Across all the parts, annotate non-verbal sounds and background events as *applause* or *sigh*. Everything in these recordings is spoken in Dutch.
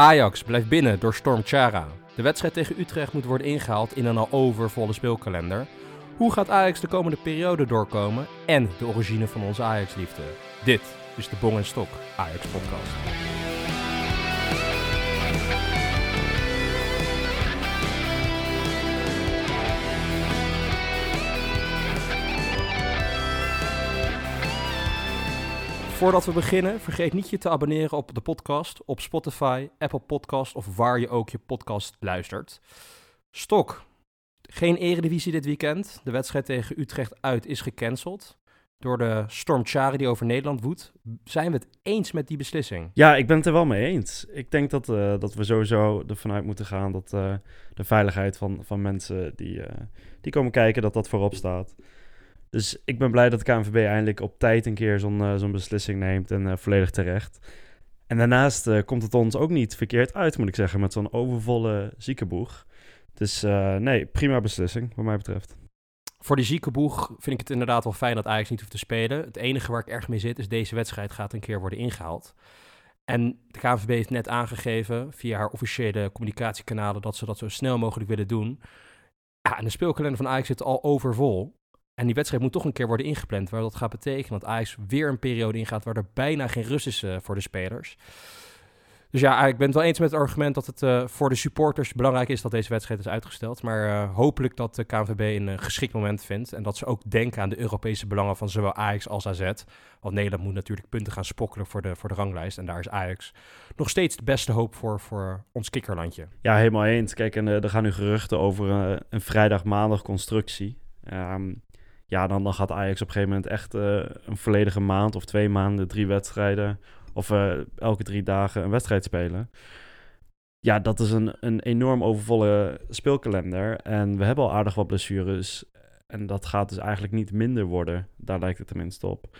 Ajax blijft binnen door Storm Chara. De wedstrijd tegen Utrecht moet worden ingehaald in een al overvolle speelkalender. Hoe gaat Ajax de komende periode doorkomen? En de origine van onze Ajax-liefde. Dit is de Bong en Stok Ajax-podcast. Voordat we beginnen, vergeet niet je te abonneren op de podcast op Spotify, Apple Podcast of waar je ook je podcast luistert. Stok, geen eredivisie dit weekend. De wedstrijd tegen Utrecht uit is gecanceld door de storm Chari die over Nederland woedt. Zijn we het eens met die beslissing? Ja, ik ben het er wel mee eens. Ik denk dat, uh, dat we sowieso ervan uit moeten gaan dat uh, de veiligheid van, van mensen die, uh, die komen kijken, dat dat voorop staat. Dus ik ben blij dat KNVB eindelijk op tijd een keer zo'n zo'n beslissing neemt en volledig terecht. En daarnaast komt het ons ook niet verkeerd uit, moet ik zeggen, met zo'n overvolle ziekenboeg. Dus nee, prima beslissing, wat mij betreft. Voor die ziekenboeg vind ik het inderdaad wel fijn dat Ajax niet hoeft te spelen. Het enige waar ik erg mee zit is deze wedstrijd gaat een keer worden ingehaald. En de KNVB heeft net aangegeven via haar officiële communicatiekanalen dat ze dat zo snel mogelijk willen doen. Ja, en de speelkalender van Ajax zit al overvol. En die wedstrijd moet toch een keer worden ingepland. Waar dat gaat betekenen dat Ajax weer een periode ingaat waar er bijna geen rust is uh, voor de spelers. Dus ja, ik ben het wel eens met het argument dat het uh, voor de supporters belangrijk is dat deze wedstrijd is uitgesteld. Maar uh, hopelijk dat de KNVB een geschikt moment vindt. En dat ze ook denken aan de Europese belangen van zowel Ajax als AZ. Want Nederland moet natuurlijk punten gaan spokkelen voor de, voor de ranglijst. En daar is Ajax nog steeds de beste hoop voor, voor ons kikkerlandje. Ja, helemaal eens. Kijk, en er gaan nu geruchten over een vrijdag-maandag constructie. Um, ja, dan, dan gaat Ajax op een gegeven moment echt een volledige maand of twee maanden, drie wedstrijden of uh, elke drie dagen een wedstrijd spelen. Ja, dat is een, een enorm overvolle speelkalender. En we hebben al aardig wat blessures. En dat gaat dus eigenlijk niet minder worden. Daar lijkt het tenminste op.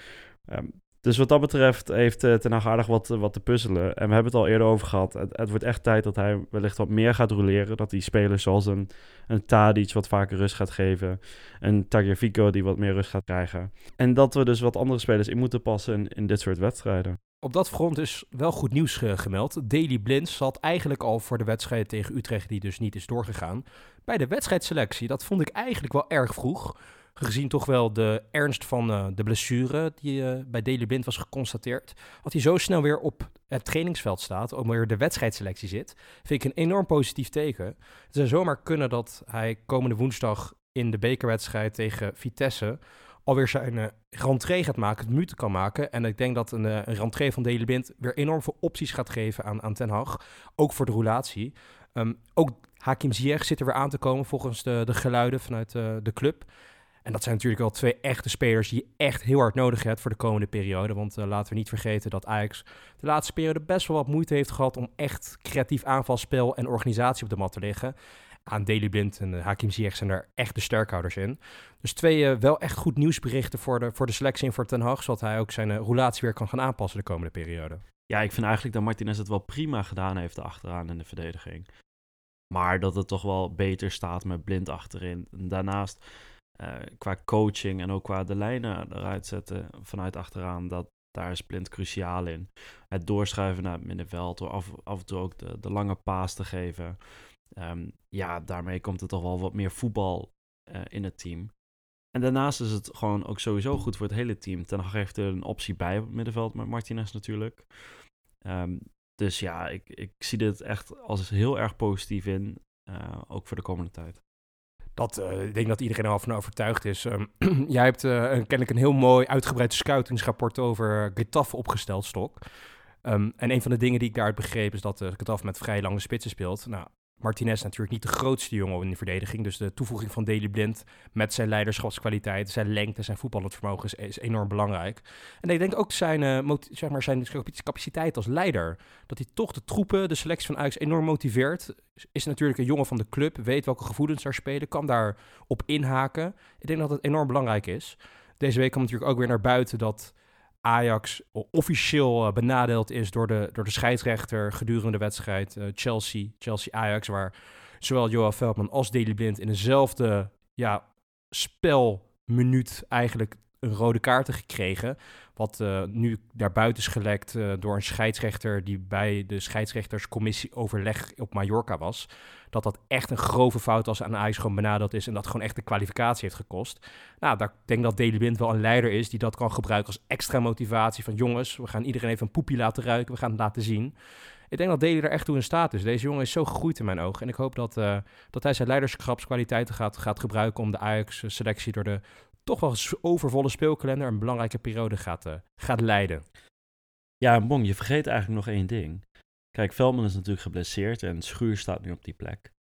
Um, dus wat dat betreft heeft uh, Ten Hag aardig wat, wat te puzzelen. En we hebben het al eerder over gehad. Het, het, wordt echt tijd dat hij wellicht wat meer gaat roleren. Dat die spelers zoals een, een Tadic wat vaker rust gaat geven. Een Tagliafico die wat meer rust gaat krijgen. En dat we dus wat andere spelers in moeten passen in, dit soort wedstrijden. Op dat front is wel goed nieuws gemeld. Daily Blind zat eigenlijk al voor de wedstrijd tegen Utrecht, die dus niet is doorgegaan, bij de wedstrijdselectie. Dat vond ik eigenlijk wel erg vroeg. Gezien toch wel de ernst van uh, de blessure die uh, bij Daily Blind was geconstateerd. Dat hij zo snel weer op het trainingsveld staat, om weer de wedstrijdselectie zit, vind ik een enorm positief teken. Het zou zomaar kunnen dat hij komende woensdag in de bekerwedstrijd tegen Vitesse alweer zijn uh, gaat maken, het minuten kan maken. En ik denk dat een, uh, een van Deli Blind weer enorm veel opties gaat geven aan, aan Ten Hag. Ook voor de roulatie. Um, ook Hakim Ziyech zit er weer aan te komen volgens de, de geluiden vanuit de club. En dat zijn natuurlijk wel twee echte spelers die je echt heel hard nodig hebt voor de komende periode. Want uh, laten we niet vergeten dat Ajax de laatste periode best wel wat moeite heeft gehad om echt creatief aanvalspel en organisatie op de mat te leggen aan Daily Blind en uh, Hakim Ziyech zijn er echt de sterkhouders in. Dus twee uh, wel echt goed nieuwsberichten voor de, voor de selectie en voor Ten Hag, zodat hij ook zijn roulatie weer kan gaan aanpassen de komende periode. Ja, ik vind eigenlijk dat Martinez het wel prima gedaan heeft achteraan in de verdediging. Maar dat het toch wel beter staat met Blind achterin. En daarnaast, qua coaching en ook qua de lijnen eruit zetten vanuit achteraan, dat, daar is Blind cruciaal in. Het doorschuiven naar het middenveld, door af, en toe ook de, lange paas te geven. Um, ja, daarmee komt er toch wel wat meer voetbal uh, in het team. En daarnaast is het gewoon ook sowieso goed voor het hele team. Ten Hag heeft er een optie bij op het middenveld met Martinez natuurlijk. Um, dus ja, ik, ik zie dit echt als heel erg positief in, uh, ook voor de komende tijd. Dat, uh, ik denk dat iedereen er al van overtuigd is. Um, *clears throat* jij hebt uh, kennelijk een heel mooi uitgebreid scoutingsrapport over Getafe opgesteld, Stok. Um, en een van de dingen die ik daaruit begreep is dat uh, met vrij lange spitsen speelt. Nou, Martinez natuurlijk niet de grootste jongen in de verdediging. Dus de toevoeging van Daley Blind met zijn leiderschapskwaliteit, zijn lengte, zijn voetballend vermogen is, enorm belangrijk. En ik denk ook zijn, uh, zeg maar zijn capaciteit als leider. Dat hij toch de troepen, de selectie van Ajax enorm motiveert. Is natuurlijk een jongen van de club, weet welke gevoelens daar spelen, kan daar op inhaken. Ik denk dat het enorm belangrijk is. Deze week kwam natuurlijk ook weer naar buiten dat Ajax officieel uh, benadeeld is door de, door de scheidsrechter gedurende de wedstrijd uh, Chelsea, Chelsea-Ajax, waar zowel Johan Veldman als Daley Blind in dezelfde ja, spelminuut eigenlijk een rode kaarten gekregen. Wat uh, nu naar buiten is gelekt uh, door een scheidsrechter die bij de scheidsrechterscommissie overleg op Mallorca was. Dat dat echt een grove fout was aan Ajax gewoon benaderd is en dat gewoon echt de kwalificatie heeft gekost. Nou, daar, ik denk dat Daley Blind wel een leider is die dat kan gebruiken als extra motivatie van jongens, we gaan iedereen even een poepje laten ruiken, we gaan het laten zien. Ik denk dat Daley er echt toe in staat is. Deze jongen is zo gegroeid in mijn ogen. En ik hoop dat, uh, dat hij zijn leiderschapskwaliteiten gaat, gaat gebruiken om de Ajax-selectie door de toch wel overvolle speelkalender een belangrijke periode gaat, uh, gaat leiden. Ja, Bong, je vergeet eigenlijk nog één ding. Kijk, Veldman is natuurlijk geblesseerd en Schuur staat nu op die plek.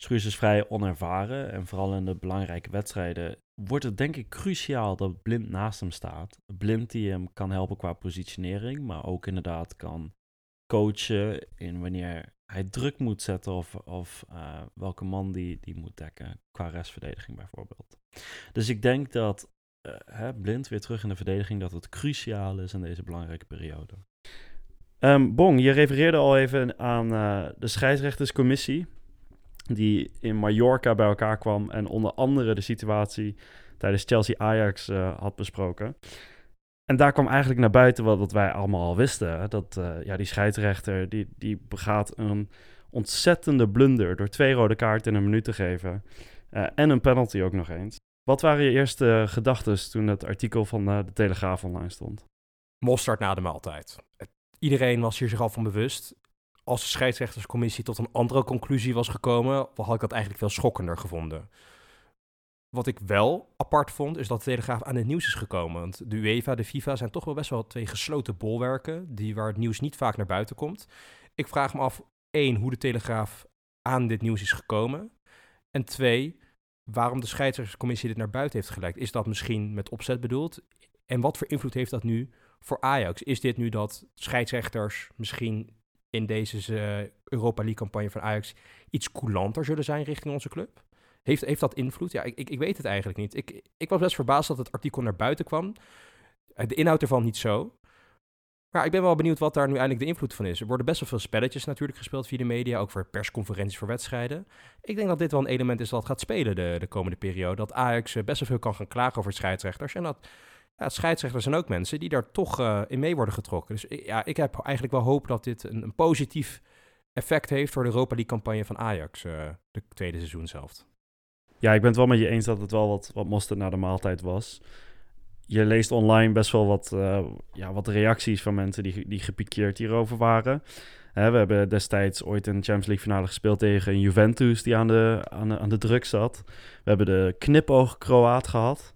Schuur is vrij onervaren en vooral in de belangrijke wedstrijden wordt het denk ik cruciaal dat Blind naast hem staat. Blind die hem kan helpen qua positionering, maar ook inderdaad kan coachen in wanneer hij druk moet zetten of, of uh, welke man die, die moet dekken qua restverdediging bijvoorbeeld. Dus ik denk dat uh, hè, blind weer terug in de verdediging, dat het cruciaal is in deze belangrijke periode. Um, Bong, je refereerde al even aan uh, de scheidsrechterscommissie die in Mallorca bij elkaar kwam en onder andere de situatie tijdens Chelsea-Ajax had besproken. En daar kwam eigenlijk naar buiten wat, wij allemaal al wisten. Dat ja, die scheidsrechter die, die begaat een ontzettende blunder door twee rode kaarten in een minuut te geven. En een penalty ook nog eens. Wat waren je eerste gedachten toen het artikel van uh, de Telegraaf online stond? Mosterd na de maaltijd. Iedereen was hier zich al van bewust. Als de scheidsrechterscommissie tot een andere conclusie was gekomen, had ik dat eigenlijk veel schokkender gevonden. Wat ik wel apart vond, is dat de Telegraaf aan het nieuws is gekomen. Want de UEFA, de FIFA zijn toch wel best wel twee gesloten bolwerken, die, waar het nieuws niet vaak naar buiten komt. Ik vraag me af, één, hoe de Telegraaf aan dit nieuws is gekomen. En twee, waarom de scheidsrechterscommissie dit naar buiten heeft gelekt. Is dat misschien met opzet bedoeld? En wat voor invloed heeft dat nu voor Ajax? Is dit nu dat scheidsrechters misschien in deze uh, Europa League campagne van Ajax iets coulanter zullen zijn richting onze club? Heeft, heeft dat invloed? Ja, ik, ik, ik weet het eigenlijk niet. Ik, ik was best verbaasd dat het artikel naar buiten kwam. De inhoud ervan niet zo. Maar ik ben wel benieuwd wat daar nu eindelijk de invloed van is. Er worden best wel veel spelletjes natuurlijk gespeeld via de media, ook voor persconferenties voor wedstrijden. Ik denk dat dit wel een element is dat gaat spelen de, de komende periode. Dat Ajax eh, best wel veel kan gaan klagen over scheidsrechters. En dat ja, scheidsrechters zijn ook mensen die daar toch uh, in mee worden getrokken. Dus ja, ik heb eigenlijk wel hoop dat dit een, een positief effect heeft voor de Europa League campagne van Ajax, uh, de tweede seizoen zelf. Ja, ik ben het wel met je eens dat het wel wat, wat mosterd na de maaltijd was. Je leest online best wel wat, uh, ja, wat reacties van mensen die, die gepikeerd hierover waren. Hè, we hebben destijds ooit een Champions League finale gespeeld tegen een Juventus die aan de, aan de, aan de druk zat. We hebben de knipoog Kroaat gehad.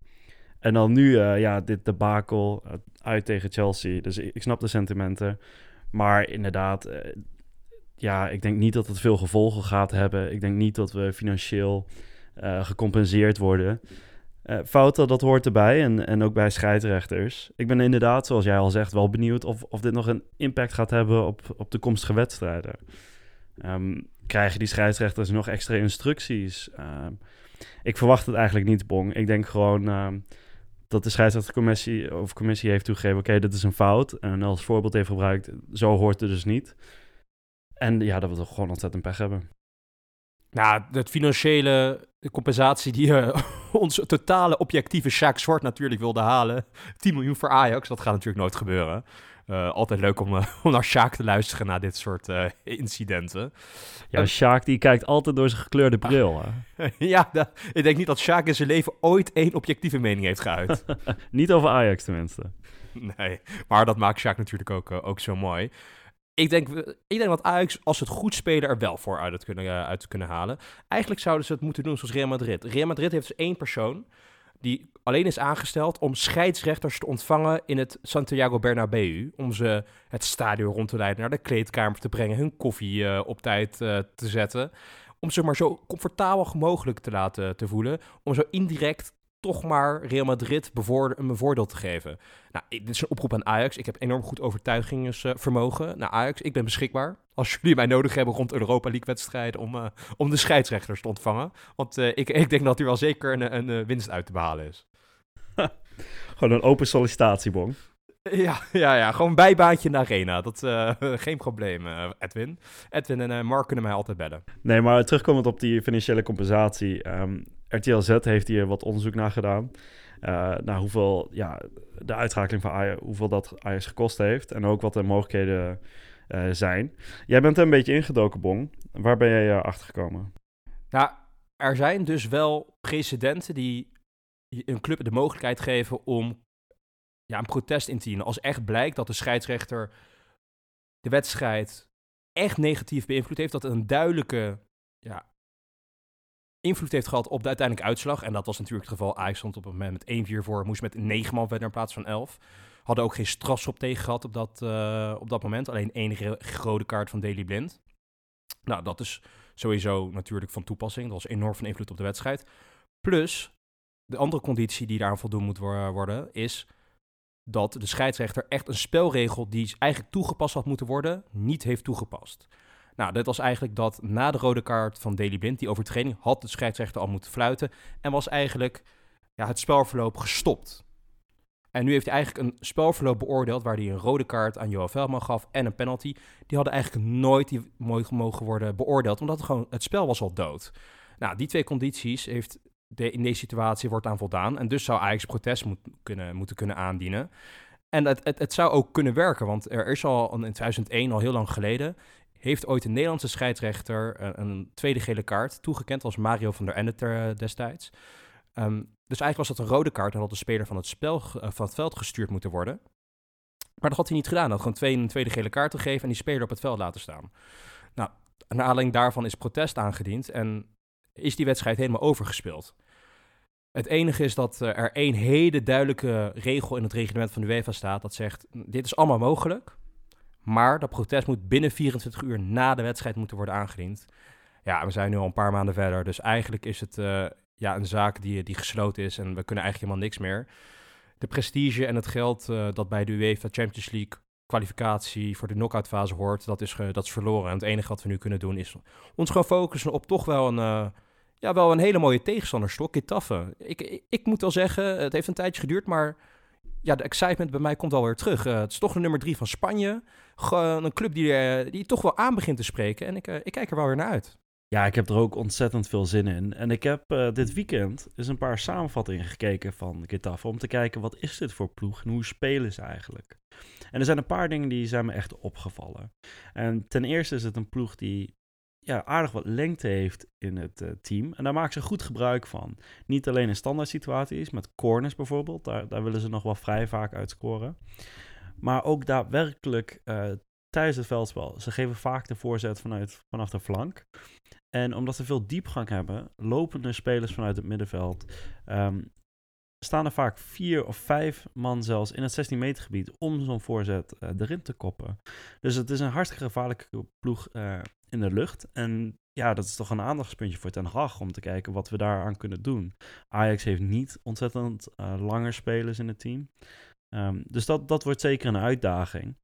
En dan nu uh, ja, dit debakel uit tegen Chelsea. Dus ik, snap de sentimenten. Maar inderdaad, ja, ik denk niet dat het veel gevolgen gaat hebben. Ik denk niet dat we financieel gecompenseerd worden. Uh, fouten, dat hoort erbij en, en ook bij scheidsrechters. Ik ben inderdaad, zoals jij al zegt, wel benieuwd of, of dit nog een impact gaat hebben op, op toekomstige wedstrijden. Um, krijgen die scheidsrechters nog extra instructies? Um, ik verwacht het eigenlijk niet, Bong. Ik denk gewoon um, dat de scheidsrechtercommissie of commissie heeft toegegeven... oké, dit is een fout. En als voorbeeld heeft gebruikt, zo hoort het dus niet. En ja, dat we toch gewoon ontzettend pech hebben. Nou, het financiële compensatie die *laughs* uh, onze totale objectieve Sjaak Zwart natuurlijk wilde halen. 10 miljoen voor Ajax, dat gaat natuurlijk nooit gebeuren. Uh, altijd leuk om, uh, *laughs* om naar Sjaak te luisteren na dit soort incidenten. Ja, Sjaak die kijkt altijd door zijn gekleurde bril. *laughs* ja, dat, ik denk niet dat Sjaak in zijn leven ooit één objectieve mening heeft geuit. niet over Ajax tenminste. Nee, maar dat maakt Sjaak natuurlijk ook, ook zo mooi ik denk, ik denk dat Ajax, als het goed spelen, er wel voor uit, kunnen, uh, uit kunnen halen. Eigenlijk zouden ze het moeten doen zoals Real Madrid. Real Madrid heeft dus één persoon die alleen is aangesteld om scheidsrechters te ontvangen in het Santiago Bernabeu. Om ze het stadion rond te leiden, naar de kleedkamer te brengen, hun koffie uh, op tijd uh, te zetten. Om ze maar zo comfortabel mogelijk te laten te voelen. Om zo indirect toch maar Real Madrid een voordeel te geven. Nou, dit is een oproep aan Ajax. Ik heb enorm goed overtuigingsvermogen. naar Ajax, ik ben beschikbaar. Als jullie mij nodig hebben rond Europa League wedstrijden om, uh, om de scheidsrechters te ontvangen. Want uh, ik, ik denk dat er wel zeker een, een, een winst uit te behalen is. *laughs* Gewoon een open sollicitatiebon. Ja, ja, ja, gewoon bijbaantje in de arena. Dat uh, *laughs* geen probleem, Edwin. Edwin en Mark kunnen mij altijd bellen. Nee, maar terugkomend op die financiële compensatie. Um, RTL Z heeft hier wat onderzoek naar gedaan. naar hoeveel ja, de uitschakeling van Ajax, hoeveel dat Ajax gekost heeft. En ook wat de mogelijkheden zijn. Jij bent er een beetje ingedoken, Bong. Waar ben jij achter gekomen? Nou, er zijn dus wel precedenten die een club de mogelijkheid geven om ja, een protest in te dienen. Als echt blijkt dat de scheidsrechter de wedstrijd echt negatief beïnvloed heeft, dat een duidelijke ja, invloed heeft gehad op de uiteindelijke uitslag. En dat was natuurlijk het geval. Ajax stond op een moment met 1-4 voor, moest met 9 man verder in plaats van 11. Hadden ook geen strafschop tegen gehad op dat, uh, op dat moment. Alleen één rode kaart van Daily Blind. Nou, dat is sowieso natuurlijk van toepassing. Dat was enorm van invloed op de wedstrijd. Plus, de andere conditie die daar voldoen moet worden, is dat de scheidsrechter echt een spelregel die eigenlijk toegepast had moeten worden, niet heeft toegepast. Nou, dat was eigenlijk dat na de rode kaart van Daily Blind, die overtreding, had de scheidsrechter al moeten fluiten en was eigenlijk ja, het spelverloop gestopt. En nu heeft hij eigenlijk een spelverloop beoordeeld waar hij een rode kaart aan Johan Veldman gaf en een penalty. Die hadden eigenlijk nooit mogen worden beoordeeld, omdat het, gewoon, het spel was al dood. Nou, die twee condities heeft de, in deze situatie wordt aan voldaan. En dus zou Ajax protest moet, kunnen, moeten kunnen aandienen. En het, het, het zou ook kunnen werken, want er is al in 2001, al heel lang geleden, heeft ooit een Nederlandse scheidsrechter een, een tweede gele kaart toegekend als Mario van der Ende destijds. Um, dus eigenlijk was dat een rode kaart en had de speler van het, spel, uh, van het veld gestuurd moeten worden. Maar dat had hij niet gedaan. Hij had gewoon twee, een tweede gele kaart gegeven en die speler op het veld laten staan. Nou, naar aanleiding daarvan is protest aangediend en is die wedstrijd helemaal overgespeeld. Het enige is dat eh, er één hele duidelijke regel in het reglement van de UEFA staat. Dat zegt, dit is allemaal mogelijk. Maar dat protest moet binnen 24 uur na de wedstrijd moeten worden aangediend. Ja, we zijn nu al een paar maanden verder. Dus eigenlijk is het uh, ja, een zaak die, die gesloten is. En we kunnen eigenlijk helemaal niks meer. De prestige en het geld uh, dat bij de UEFA Champions League kwalificatie voor de knock-out fase hoort, dat is, dat is verloren. En het enige wat we nu kunnen doen is ons gewoon focussen op toch wel een ja, wel een hele mooie tegenstanderstok, Getafe. Ik, ik, ik, moet wel zeggen, het heeft een tijdje geduurd, maar ja, de excitement bij mij komt alweer terug. Uh, het is toch de nummer drie van Spanje. Gewoon een club die, uh, die toch wel aan begint te spreken. En ik, uh, ik kijk er wel weer naar uit. Ja, ik heb er ook ontzettend veel zin in. En ik heb dit weekend eens een paar samenvattingen gekeken van Getafe. Om te kijken, wat is dit voor ploeg en hoe spelen ze eigenlijk? En er zijn een paar dingen die zijn me echt opgevallen. En ten eerste is het een ploeg die ja, aardig wat lengte heeft in het uh, team. En daar maken ze goed gebruik van. Niet alleen in standaard situaties, met corners bijvoorbeeld. Daar, daar willen ze nog wel vrij vaak uitscoren. Maar ook daadwerkelijk uh, tijdens het veldspel. Ze geven vaak de voorzet vanuit, vanaf de flank. En omdat ze veel diepgang hebben, lopen er spelers vanuit het middenveld. Um, staan er vaak vier of vijf man zelfs in het 16 meter gebied om zo'n voorzet uh, erin te koppen. Dus het is een hartstikke gevaarlijke ploeg uh, in de lucht. En ja, dat is toch een aandachtspuntje voor Ten Hag om te kijken wat we daaraan kunnen doen. Ajax heeft niet ontzettend uh, langer spelers in het team. Um, dus dat, dat wordt zeker een uitdaging.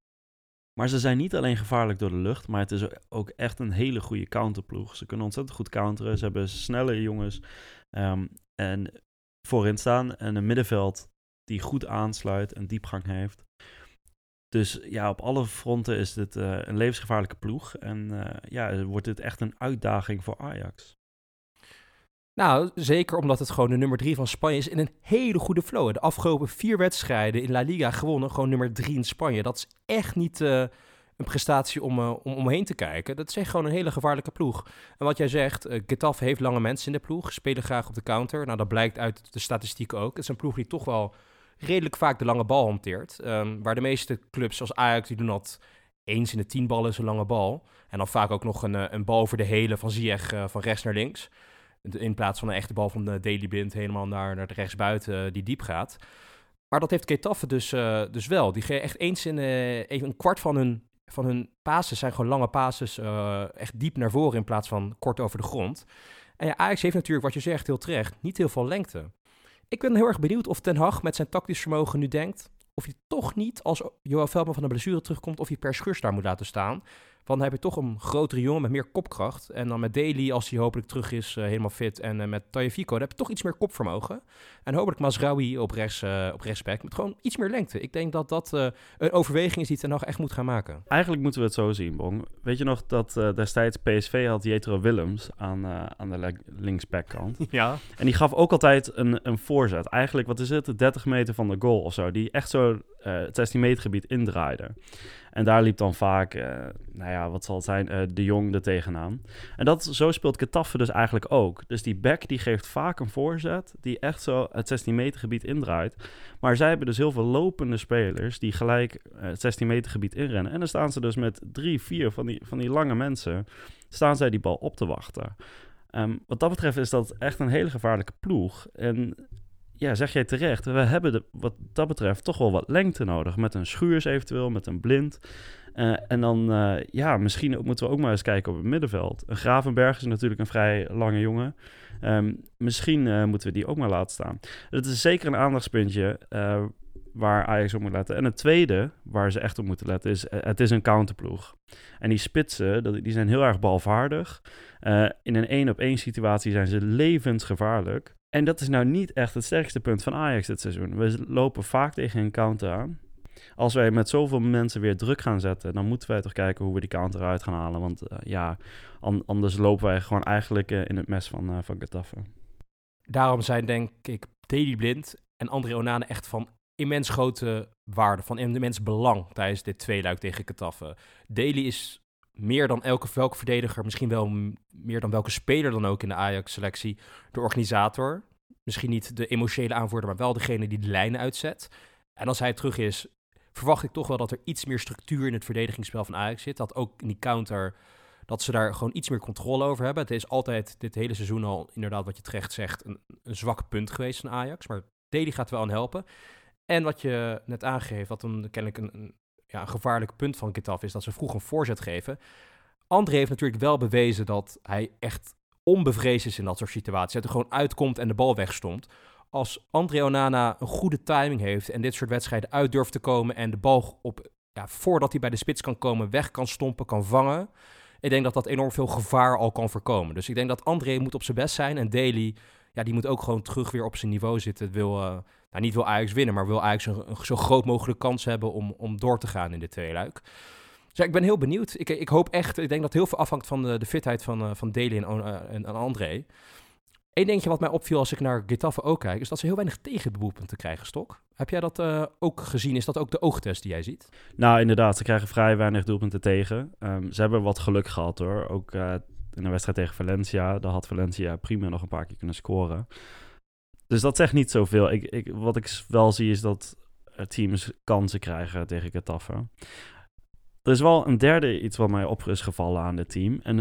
Maar ze zijn niet alleen gevaarlijk door de lucht, maar het is ook echt een hele goede counterploeg. Ze kunnen ontzettend goed counteren. Ze hebben snelle jongens um, en voorin staan en een middenveld die goed aansluit en diepgang heeft. Dus ja, op alle fronten is dit uh, een levensgevaarlijke ploeg. En uh, ja, wordt dit echt een uitdaging voor Ajax. Nou, zeker omdat het gewoon de nummer drie van Spanje is in een hele goede flow. De afgelopen vier wedstrijden in La Liga gewonnen, gewoon nummer drie in Spanje. Dat is echt niet uh, een prestatie om, om omheen te kijken. Dat is echt gewoon een hele gevaarlijke ploeg. En wat jij zegt, uh, Getafe heeft lange mensen in de ploeg, spelen graag op de counter. Nou, dat blijkt uit de statistieken ook. Het is een ploeg die toch wel redelijk vaak de lange bal hanteert. Um, waar de meeste clubs zoals Ajax, die doen dat eens in de tien ballen is een lange bal. En dan vaak ook nog een, eh, een bal over de hele van Ziyech uh, van rechts naar links. In plaats van een echte bal van de Daily Blind helemaal naar, naar de rechtsbuiten uh, die diep gaat. Maar dat heeft Getafe dus, dus wel. Die echt eens in even een kwart van hun, van hun passes zijn gewoon lange passes. echt diep naar voren in plaats van kort over de grond. En ja, Ajax heeft natuurlijk, wat je zegt, heel terecht, niet heel veel lengte. Ik ben heel erg benieuwd of Ten Hag met zijn tactisch vermogen nu denkt... of hij toch niet, als Johan Veldman van de blessure terugkomt... of hij per schurs daar moet laten staan. Want dan heb je toch een grotere jongen met meer kopkracht. En dan met Daly, als hij hopelijk terug is, uh, helemaal fit. En uh, met Tajafico, dan heb je toch iets meer kopvermogen. En hopelijk Masraoui op, rechts, uh, op rechtsback met gewoon iets meer lengte. Ik denk dat dat een overweging is die Ten nog echt moet gaan maken. Eigenlijk moeten we het zo zien, Bong. Weet je nog dat destijds PSV had Jetro Willems aan, aan de linksbackkant? *laughs* Ja. En die gaf ook altijd een, een voorzet. Eigenlijk, wat is het, 30 meter van de goal of zo. Die echt zo het 16 meter gebied indraaide. En daar liep dan vaak, uh, nou ja, wat zal het zijn, uh, de Jong er tegenaan. En dat, zo speelt Ketaffe dus eigenlijk ook. Dus die back die geeft vaak een voorzet die echt zo het 16 meter gebied indraait. Maar zij hebben dus heel veel lopende spelers die gelijk uh, het 16 meter gebied inrennen. En dan staan ze dus met drie, vier van die, van die lange mensen, staan zij die bal op te wachten. Um, wat dat betreft is dat echt een hele gevaarlijke ploeg. En ja, zeg jij terecht, we hebben de, wat dat betreft toch wel wat lengte nodig. Met een schuurs eventueel, met een blind. Uh, en dan, uh, ja, misschien moeten we ook maar eens kijken op het middenveld. Een Gravenberg is natuurlijk een vrij lange jongen. Um, misschien uh, moeten we die ook maar laten staan. Het is zeker een aandachtspuntje waar Ajax op moet letten. En het tweede waar ze echt op moeten letten is, het is een counterploeg. En die spitsen, die zijn heel erg balvaardig. in een één-op-één situatie zijn ze levensgevaarlijk. En dat is nou niet echt het sterkste punt van Ajax dit seizoen. We lopen vaak tegen een counter aan. Als wij met zoveel mensen weer druk gaan zetten, dan moeten wij toch kijken hoe we die counter uit gaan halen. Want uh, ja, anders lopen wij gewoon eigenlijk uh, in het mes van, uh, van Getafe. Daarom zijn denk ik Deli Blind en André Onane echt van immens grote waarde, van immens belang tijdens dit tweeluik tegen Getafe. Deli is meer dan elke, welke verdediger, misschien wel meer dan welke speler dan ook in de Ajax-selectie, de organisator. Misschien niet de emotionele aanvoerder, maar wel degene die de lijnen uitzet. En als hij terug is, verwacht ik toch wel dat er iets meer structuur in het verdedigingsspel van Ajax zit. Dat ook in die counter, dat ze daar gewoon iets meer controle over hebben. Het is altijd dit hele seizoen al, inderdaad wat je terecht zegt, een, zwak punt geweest van Ajax. Maar Deli gaat wel aan helpen. En wat je net aangeeft, wat een, kennelijk een, een ja, een gevaarlijk punt van Kitaf is dat ze vroeg een voorzet geven. André heeft natuurlijk wel bewezen dat hij echt onbevreesd is in dat soort situaties. Dat er gewoon uitkomt en de bal wegstomt. Als André Onana een goede timing heeft en dit soort wedstrijden uit durft te komen en de bal op, ja, voordat hij bij de spits kan komen, weg kan stompen, kan vangen. Ik denk dat dat enorm veel gevaar al kan voorkomen. Dus ik denk dat André moet op zijn best zijn en Daly, ja, die moet ook gewoon terug weer op zijn niveau zitten. Wil, uh, nou, niet wil Ajax winnen, maar wil Ajax een, een, zo groot mogelijk kans hebben om, om door te gaan in dit tweeluik. Dus ik ben heel benieuwd. Ik, ik hoop echt, ik denk dat heel veel afhangt van de, de fitheid van, uh, van Deli en, uh, en, en André. Eén dingetje wat mij opviel als ik naar Getafe ook kijk, is dat ze heel weinig tegendoelpunten krijgen, Stok. Heb jij dat uh, ook gezien? Is dat ook de oogtest die jij ziet? Nou, inderdaad. Ze krijgen vrij weinig doelpunten tegen. Um, ze hebben wat geluk gehad hoor. Ook in de wedstrijd tegen Valencia. Daar had Valencia prima nog een paar keer kunnen scoren. Dus dat zegt niet zoveel. Ik, ik, wat ik wel zie is dat teams kansen krijgen tegen Getafe. Er is wel een derde iets wat mij op is gevallen aan dit team. En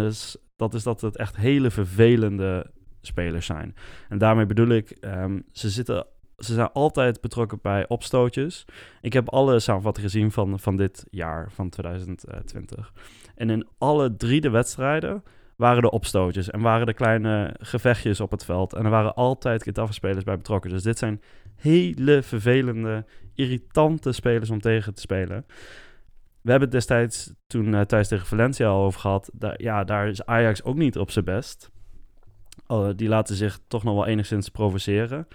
dat is dat het echt hele vervelende spelers zijn. En daarmee bedoel ik, um, ze, zitten, ze zijn altijd betrokken bij opstootjes. Ik heb alle samenvattingen gezien van, van dit jaar, van 2020. En in alle drie de wedstrijden waren er opstootjes en waren er kleine gevechtjes op het veld. En er waren altijd Getafe-spelers bij betrokken. Dus dit zijn hele vervelende, irritante spelers om tegen te spelen. We hebben het destijds toen uh, thuis tegen Valencia al over gehad. Daar, ja, daar is Ajax ook niet op zijn best. Uh, die laten zich toch nog wel enigszins provoceren.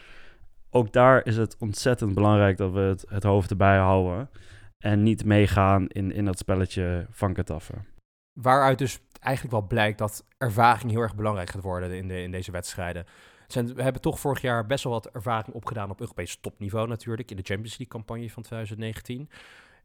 Ook daar is het ontzettend belangrijk dat we het, het hoofd erbij houden. En niet meegaan in, in dat spelletje van Getafe. Waaruit dus eigenlijk wel blijkt dat ervaring heel erg belangrijk gaat worden in, de, in deze wedstrijden. We hebben toch vorig jaar best wel wat ervaring opgedaan op Europees topniveau natuurlijk. In de Champions League campagne van 2019.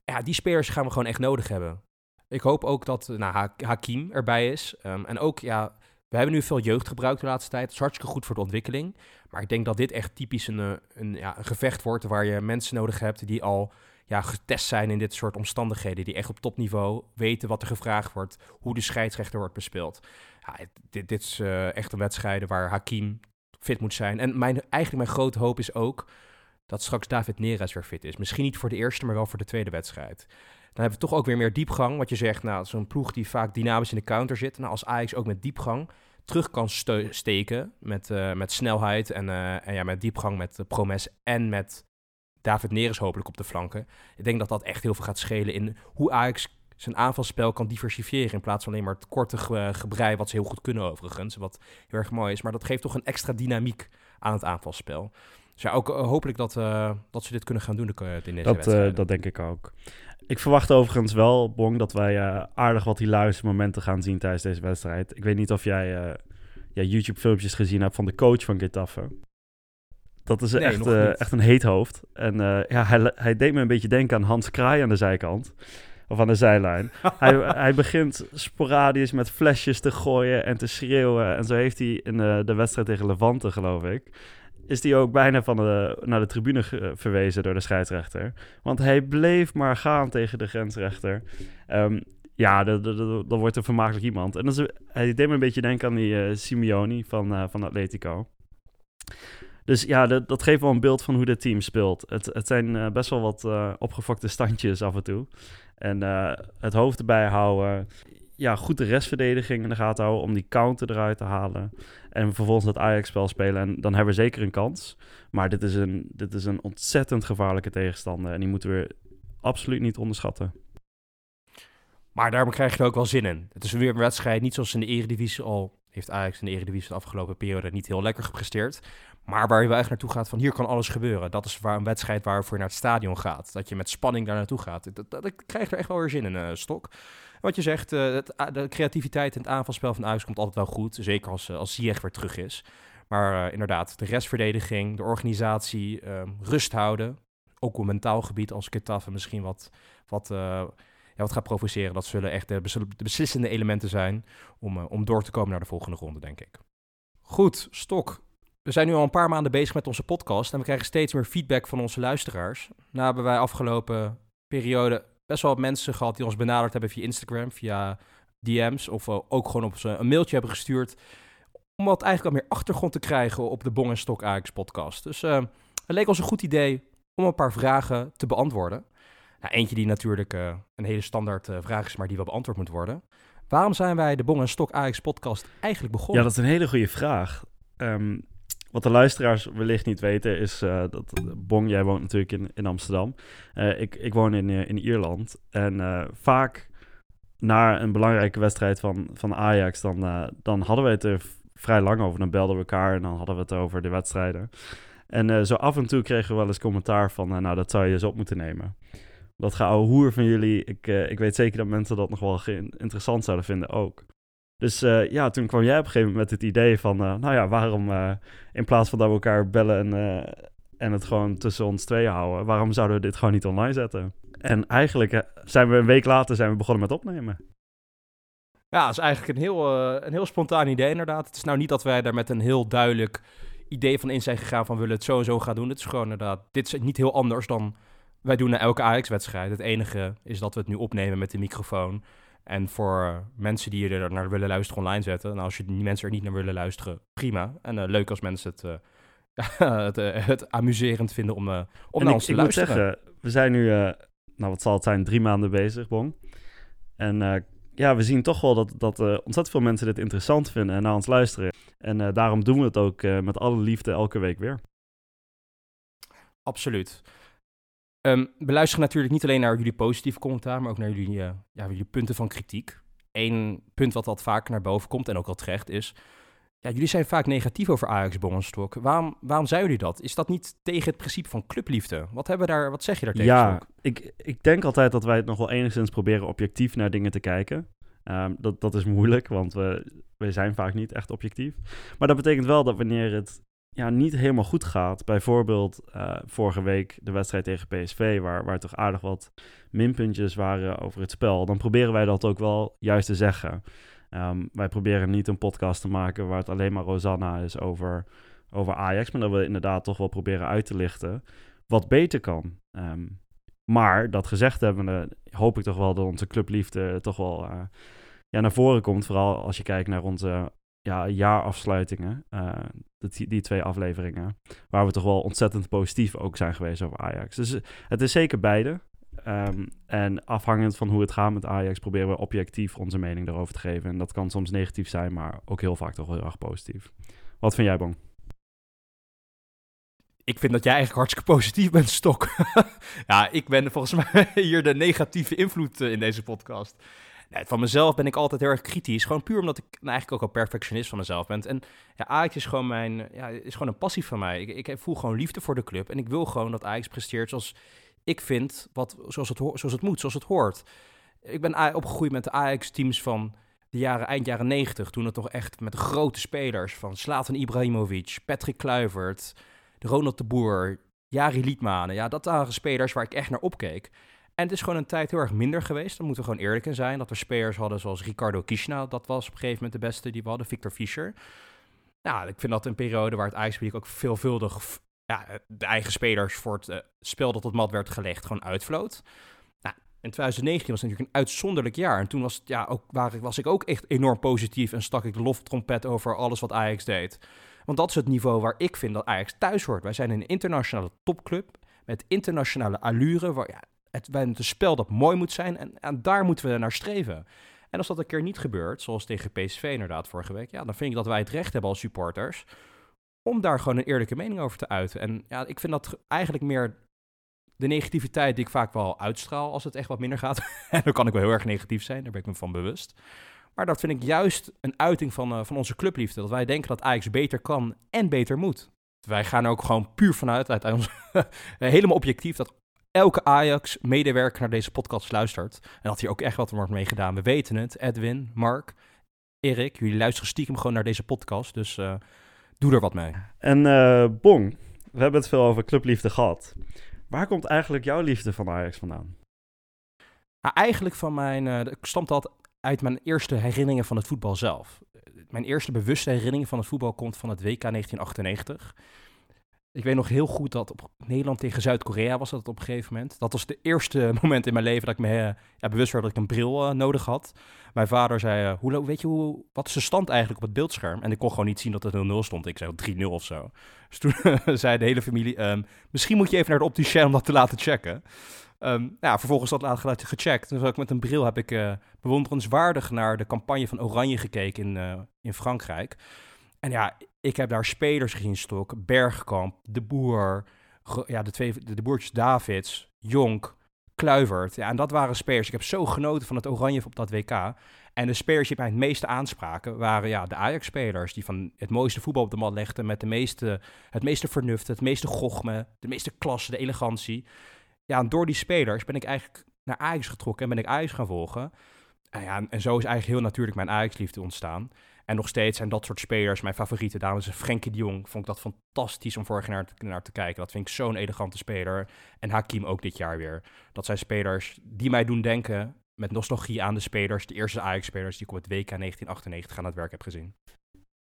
Ja, die spelers gaan we gewoon echt nodig hebben. Ik hoop ook dat nou, Hakim erbij is. Um, en ook, ja, we hebben nu veel jeugd gebruikt de laatste tijd. Dat is hartstikke goed voor de ontwikkeling. Maar ik denk dat dit echt typisch een, een, een, ja, een gevecht wordt waar je mensen nodig hebt die al ja, getest zijn in dit soort omstandigheden. Die echt op topniveau weten wat er gevraagd wordt, hoe de scheidsrechter wordt bespeeld. Ja, dit, dit is uh, echt een wedstrijd waar Hakim fit moet zijn. En mijn, eigenlijk mijn grote hoop is ook dat straks David Neres weer fit is. Misschien niet voor de eerste, maar wel voor de tweede wedstrijd. Dan hebben we toch ook weer meer diepgang. Wat je zegt, nou, zo'n ploeg die vaak dynamisch in de counter zit. Nou, als Ajax ook met diepgang terug kan steken met, uh, met snelheid en, uh, en ja, met diepgang met Promes en met David Neres hopelijk op de flanken. Ik denk dat dat echt heel veel gaat schelen in hoe Ajax zijn aanvalspel kan diversifiëren in plaats van alleen maar het korte ge gebrei, wat ze heel goed kunnen overigens, wat heel erg mooi is. Maar dat geeft toch een extra dynamiek aan het aanvalspel. Dus ja, ook hopelijk dat, dat ze dit kunnen gaan doen in deze dat, dat denk ik ook. Ik verwacht overigens wel, Bong, dat wij aardig wat hilarische momenten gaan zien tijdens deze wedstrijd. Ik weet niet of jij ja, YouTube-filmpjes gezien hebt van de coach van Getafe. Dat is echt, uh, echt een heet hoofd. En uh, ja, hij, hij deed me een beetje denken aan Hans Kraai aan de zijkant. Of aan de zijlijn. *laughs* hij, hij begint sporadisch met flesjes te gooien en te schreeuwen. En zo heeft hij in uh, de wedstrijd tegen Levante, geloof ik... is hij ook bijna van de, naar de tribune verwezen door de scheidsrechter. Want hij bleef maar gaan tegen de grensrechter. Um, ja, dat, wordt een vermakelijk iemand. En dat is, hij deed me een beetje denken aan die Simeone van, van Atletico. Dus ja, dat, dat geeft wel een beeld van hoe dit team speelt. Het, het zijn uh, best wel wat uh, opgefokte standjes af en toe. En uh, het hoofd erbij houden. Ja, goed de restverdediging in de gaten houden om die counter eruit te halen. En vervolgens dat Ajax-spel spelen. En dan hebben we zeker een kans. Maar dit is een, dit is een ontzettend gevaarlijke tegenstander. En die moeten we absoluut niet onderschatten. Maar daarom krijg je ook wel zin in. Het is weer een wedstrijd, niet zoals in de Eredivisie al heeft Ajax in de Eredivisie de afgelopen periode niet heel lekker gepresteerd. Maar waar je wel echt naartoe gaat van hier kan alles gebeuren. Dat is waar een wedstrijd waar je naar het stadion gaat. Dat je met spanning daar naartoe gaat. Dat, ik krijg er echt wel weer zin in, uh, Stok. Wat je zegt, het, de creativiteit in het aanvalspel van Ajax komt altijd wel goed. Zeker als, uh, als Ziyech weer terug is. Maar inderdaad, de restverdediging, de organisatie, ehm, rust houden. Ook op mentaal gebied als Ketafe misschien wat... wat ja, wat gaat provoceren. Dat zullen echt de, beslissende elementen zijn om, om door te komen naar de volgende ronde, denk ik. Goed, Stok. We zijn nu al een paar maanden bezig met onze podcast en we krijgen steeds meer feedback van onze luisteraars. Nou hebben wij afgelopen periode best wel wat mensen gehad die ons benaderd hebben via Instagram, via DM's of uh, ook gewoon op een mailtje hebben gestuurd. Om wat eigenlijk al meer achtergrond te krijgen op de Bong en Stok Ajax podcast. Dus uh, het leek ons een goed idee om een paar vragen te beantwoorden. Nou, eentje die natuurlijk uh, een hele standaard vraag is, maar die wel beantwoord moet worden. Waarom zijn wij de Bong en Stok Ajax podcast eigenlijk begonnen? Ja, dat is een hele goede vraag. Um, wat de luisteraars wellicht niet weten is uh, dat Bong, jij woont natuurlijk in, in Amsterdam. ik, ik woon in, in Ierland. En vaak na een belangrijke wedstrijd van, van Ajax, dan, dan hadden we het er vrij lang over. Dan belden we elkaar en dan hadden we het over de wedstrijden. En zo af en toe kregen we wel eens commentaar van, nou dat zou je eens op moeten nemen dat geouwe hoer van jullie, ik, ik weet zeker dat mensen dat nog wel interessant zouden vinden ook. Dus uh, ja, toen kwam jij op een gegeven moment met het idee van, uh, nou ja, waarom in plaats van dat we elkaar bellen en, en het gewoon tussen ons tweeën houden, waarom zouden we dit gewoon niet online zetten? En eigenlijk zijn we een week later zijn we begonnen met opnemen. Ja, dat is eigenlijk een heel, een heel spontaan idee inderdaad. Het is nou niet dat wij daar met een heel duidelijk idee van in zijn gegaan van willen het zo en zo gaan doen. Het is gewoon inderdaad, dit is niet heel anders dan wij doen naar elke Ajax-wedstrijd. Het enige is dat we het nu opnemen met de microfoon. En voor mensen die er naar willen luisteren online zetten. Nou, als je die mensen er niet naar willen luisteren, prima. En uh, leuk als mensen het, uh, *laughs* het, uh, het, amuserend vinden om, om naar ons te ik luisteren. Moet zeggen, we zijn nu, nou wat zal het zijn, drie maanden bezig, Bong. En ja, we zien toch wel dat, dat ontzettend veel mensen dit interessant vinden en naar ons luisteren. En daarom doen we het ook met alle liefde elke week weer. Absoluut. Um, we luisteren natuurlijk niet alleen naar jullie positieve commentaar, maar ook naar jullie, uh, ja, jullie punten van kritiek. Eén punt wat wat vaker naar boven komt en ook al terecht is. Ja, jullie zijn vaak negatief over Ajax Bongenstok. Waarom, waarom zijn jullie dat? Is dat niet tegen het principe van clubliefde? Wat, hebben we daar, wat zeg je daar tegen? Ja, ik, ik denk altijd dat wij het nog wel enigszins proberen objectief naar dingen te kijken. Um, dat, dat is moeilijk, want we, we zijn vaak niet echt objectief. Maar dat betekent wel dat wanneer het ja, niet helemaal goed gaat. Bijvoorbeeld uh, vorige week de wedstrijd tegen PSV, waar, waar toch aardig wat minpuntjes waren over het spel. Dan proberen wij dat ook wel juist te zeggen. Um, wij proberen niet een podcast te maken waar het alleen maar Rosanna is over, over Ajax. Maar dat we inderdaad toch wel proberen uit te lichten wat beter kan. Um, maar dat gezegd hebben, hoop ik toch wel dat onze clubliefde toch wel uh, ja, naar voren komt. Vooral als je kijkt naar onze ja, jaarafsluitingen, uh, die, twee afleveringen, waar we toch wel ontzettend positief ook zijn geweest over Ajax. Dus eh, het is zeker beide. Um, en afhangend van hoe het gaat met Ajax, proberen we objectief onze mening erover te geven. En dat kan soms negatief zijn, maar ook heel vaak toch wel heel erg positief. Wat vind jij, Bong? ik vind dat jij eigenlijk hartstikke positief bent, Stok. *laughs* ja, ik ben volgens *laughs* mij hier de negatieve invloed in deze podcast. Van mezelf ben ik altijd heel erg kritisch. Gewoon puur omdat ik nou, eigenlijk ook al perfectionist van mezelf ben. En ja, Ajax is gewoon, mijn, ja, is gewoon een passie van mij. Ik, ik voel gewoon liefde voor de club. En ik wil gewoon dat Ajax presteert zoals ik vind, wat, zoals, het, zoals het moet, zoals het hoort. Ik ben opgegroeid met de Ajax-teams van de jaren, eind jaren 90. Toen het toch echt met de grote spelers van Slatan Ibrahimovic, Patrick Kluivert, Ronald de Boer, Jari Liedmanen. Ja, dat waren spelers waar ik echt naar opkeek. En het is gewoon een tijd heel erg minder geweest. Daar moeten we gewoon eerlijk in zijn. Dat we spelers hadden zoals Ricardo Kishna. Dat was op een gegeven moment de beste die we hadden. Victor Fischer. Nou, ik vind dat een periode waar het ijspubliek ook veelvuldig ja, de eigen spelers voor het uh, spel dat op mat werd gelegd gewoon uitvloot. Nou, in 2019 was natuurlijk een uitzonderlijk jaar. En toen was, het, ja, ook, waar, was ik ook echt enorm positief en stak ik de loftrompet over alles wat Ajax deed. Want dat is het niveau waar ik vind dat Ajax thuis hoort. Wij zijn een internationale topclub met internationale allure. Waar, ja, het, het een spel dat mooi moet zijn en, en daar moeten we naar streven. En als dat een keer niet gebeurt, zoals tegen PSV inderdaad vorige week, ja, dan vind ik dat wij het recht hebben als supporters om daar gewoon een eerlijke mening over te uiten. En ja, ik vind dat eigenlijk meer de negativiteit die ik vaak wel uitstraal als het echt wat minder gaat. *laughs* en dan kan ik wel heel erg negatief zijn, daar ben ik me van bewust. Maar dat vind ik juist een uiting van, uh, van onze clubliefde. Dat wij denken dat Ajax beter kan en beter moet. Wij gaan ook gewoon puur vanuit, uit ons, *laughs* helemaal objectief, dat elke Ajax-medewerker naar deze podcast luistert. En dat hier ook echt wat wordt mee gedaan. We weten het. Edwin, Mark, Erik, jullie luisteren stiekem gewoon naar deze podcast. Dus uh, doe er wat mee. En uh, Bong, we hebben het veel over clubliefde gehad. Waar komt eigenlijk jouw liefde van Ajax vandaan? Nou, eigenlijk van mijn, uh, stamt dat uit mijn eerste herinneringen van het voetbal zelf. Mijn eerste bewuste herinnering van het voetbal komt van het WK 1998. Ik weet nog heel goed dat op Nederland tegen Zuid-Korea was dat op een gegeven moment. Dat was de eerste *laughs* moment in mijn leven dat ik me eh, ja, bewust werd dat ik een bril uh, nodig had. Mijn vader zei, uh, hoe, weet je hoe, wat is de stand eigenlijk op het beeldscherm? En ik kon gewoon niet zien dat het 0-0 stond. Ik zei 3-0 of zo. *laughs* Dus toen *laughs* zei de hele familie, um, misschien moet je even naar de opticien om dat te laten checken. Um, nou, vervolgens dat laten gecheckt. Dus ook met een bril heb ik bewonderenswaardig naar de campagne van Oranje gekeken in, in Frankrijk. En ja, ik heb daar spelers gezien stok. Bergkamp, De Boer, ja, de, twee, de, boertjes Davids, Jonk, Kluivert. Ja, en dat waren spelers. Ik heb zo genoten van het oranje op dat WK. En de spelers die mij het meeste aanspraken waren ja, de Ajax-spelers. Die van het mooiste voetbal op de mat legden met de meeste, het meeste vernuft, het meeste gochme, de meeste klasse, de elegantie. Ja, en door die spelers ben ik eigenlijk naar Ajax getrokken en ben ik Ajax gaan volgen. En, ja, en zo is eigenlijk heel natuurlijk mijn Ajax-liefde ontstaan. En nog steeds zijn dat soort spelers mijn favorieten. Daarom is Frenkie de Jong, vond ik dat fantastisch om vorig jaar naar, te kijken. Dat vind ik zo'n elegante speler. En Hakim ook dit jaar weer. Dat zijn spelers die mij doen denken met nostalgie aan de spelers, de eerste Ajax-spelers die ik op het WK 1998 aan het werk heb gezien.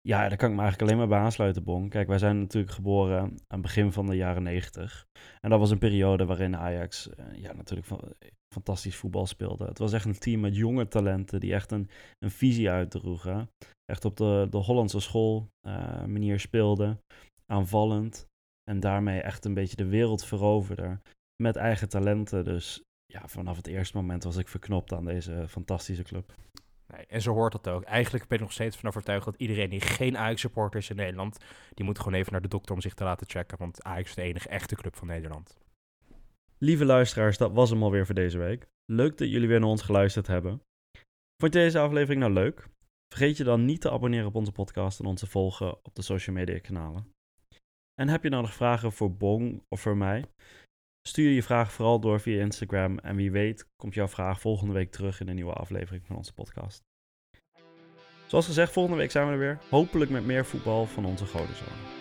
Ja, daar kan ik me eigenlijk alleen maar bij aansluiten, Bon. Kijk, wij zijn natuurlijk geboren aan het begin van de jaren 90. En dat was een periode waarin Ajax uh, ja, natuurlijk van, fantastisch voetbal speelde. Het was echt een team met jonge talenten die echt een, een visie uitdroegen. Echt op de, de Hollandse school uh, manier speelden, aanvallend. En daarmee echt een beetje de wereld veroverden met eigen talenten. Dus ja, vanaf het eerste moment was ik verknopt aan deze fantastische club. Nee, en zo hoort dat ook. Eigenlijk ben ik nog steeds van overtuigd dat iedereen die geen Ajax-supporter is in Nederland, die moet gewoon even naar de dokter om zich te laten checken. Want Ajax is de enige echte club van Nederland. Lieve luisteraars, dat was hem alweer voor deze week. Leuk dat jullie weer naar ons geluisterd hebben. Vond je deze aflevering nou leuk? Vergeet je dan niet te abonneren op onze podcast en ons te volgen op de social media kanalen. En heb je nou nog vragen voor Bong of voor mij? Stuur je vraag vooral door via Instagram en wie weet komt jouw vraag volgende week terug in een nieuwe aflevering van onze podcast. Zoals gezegd, volgende week zijn we er weer. Hopelijk met meer voetbal van onze Godenzone.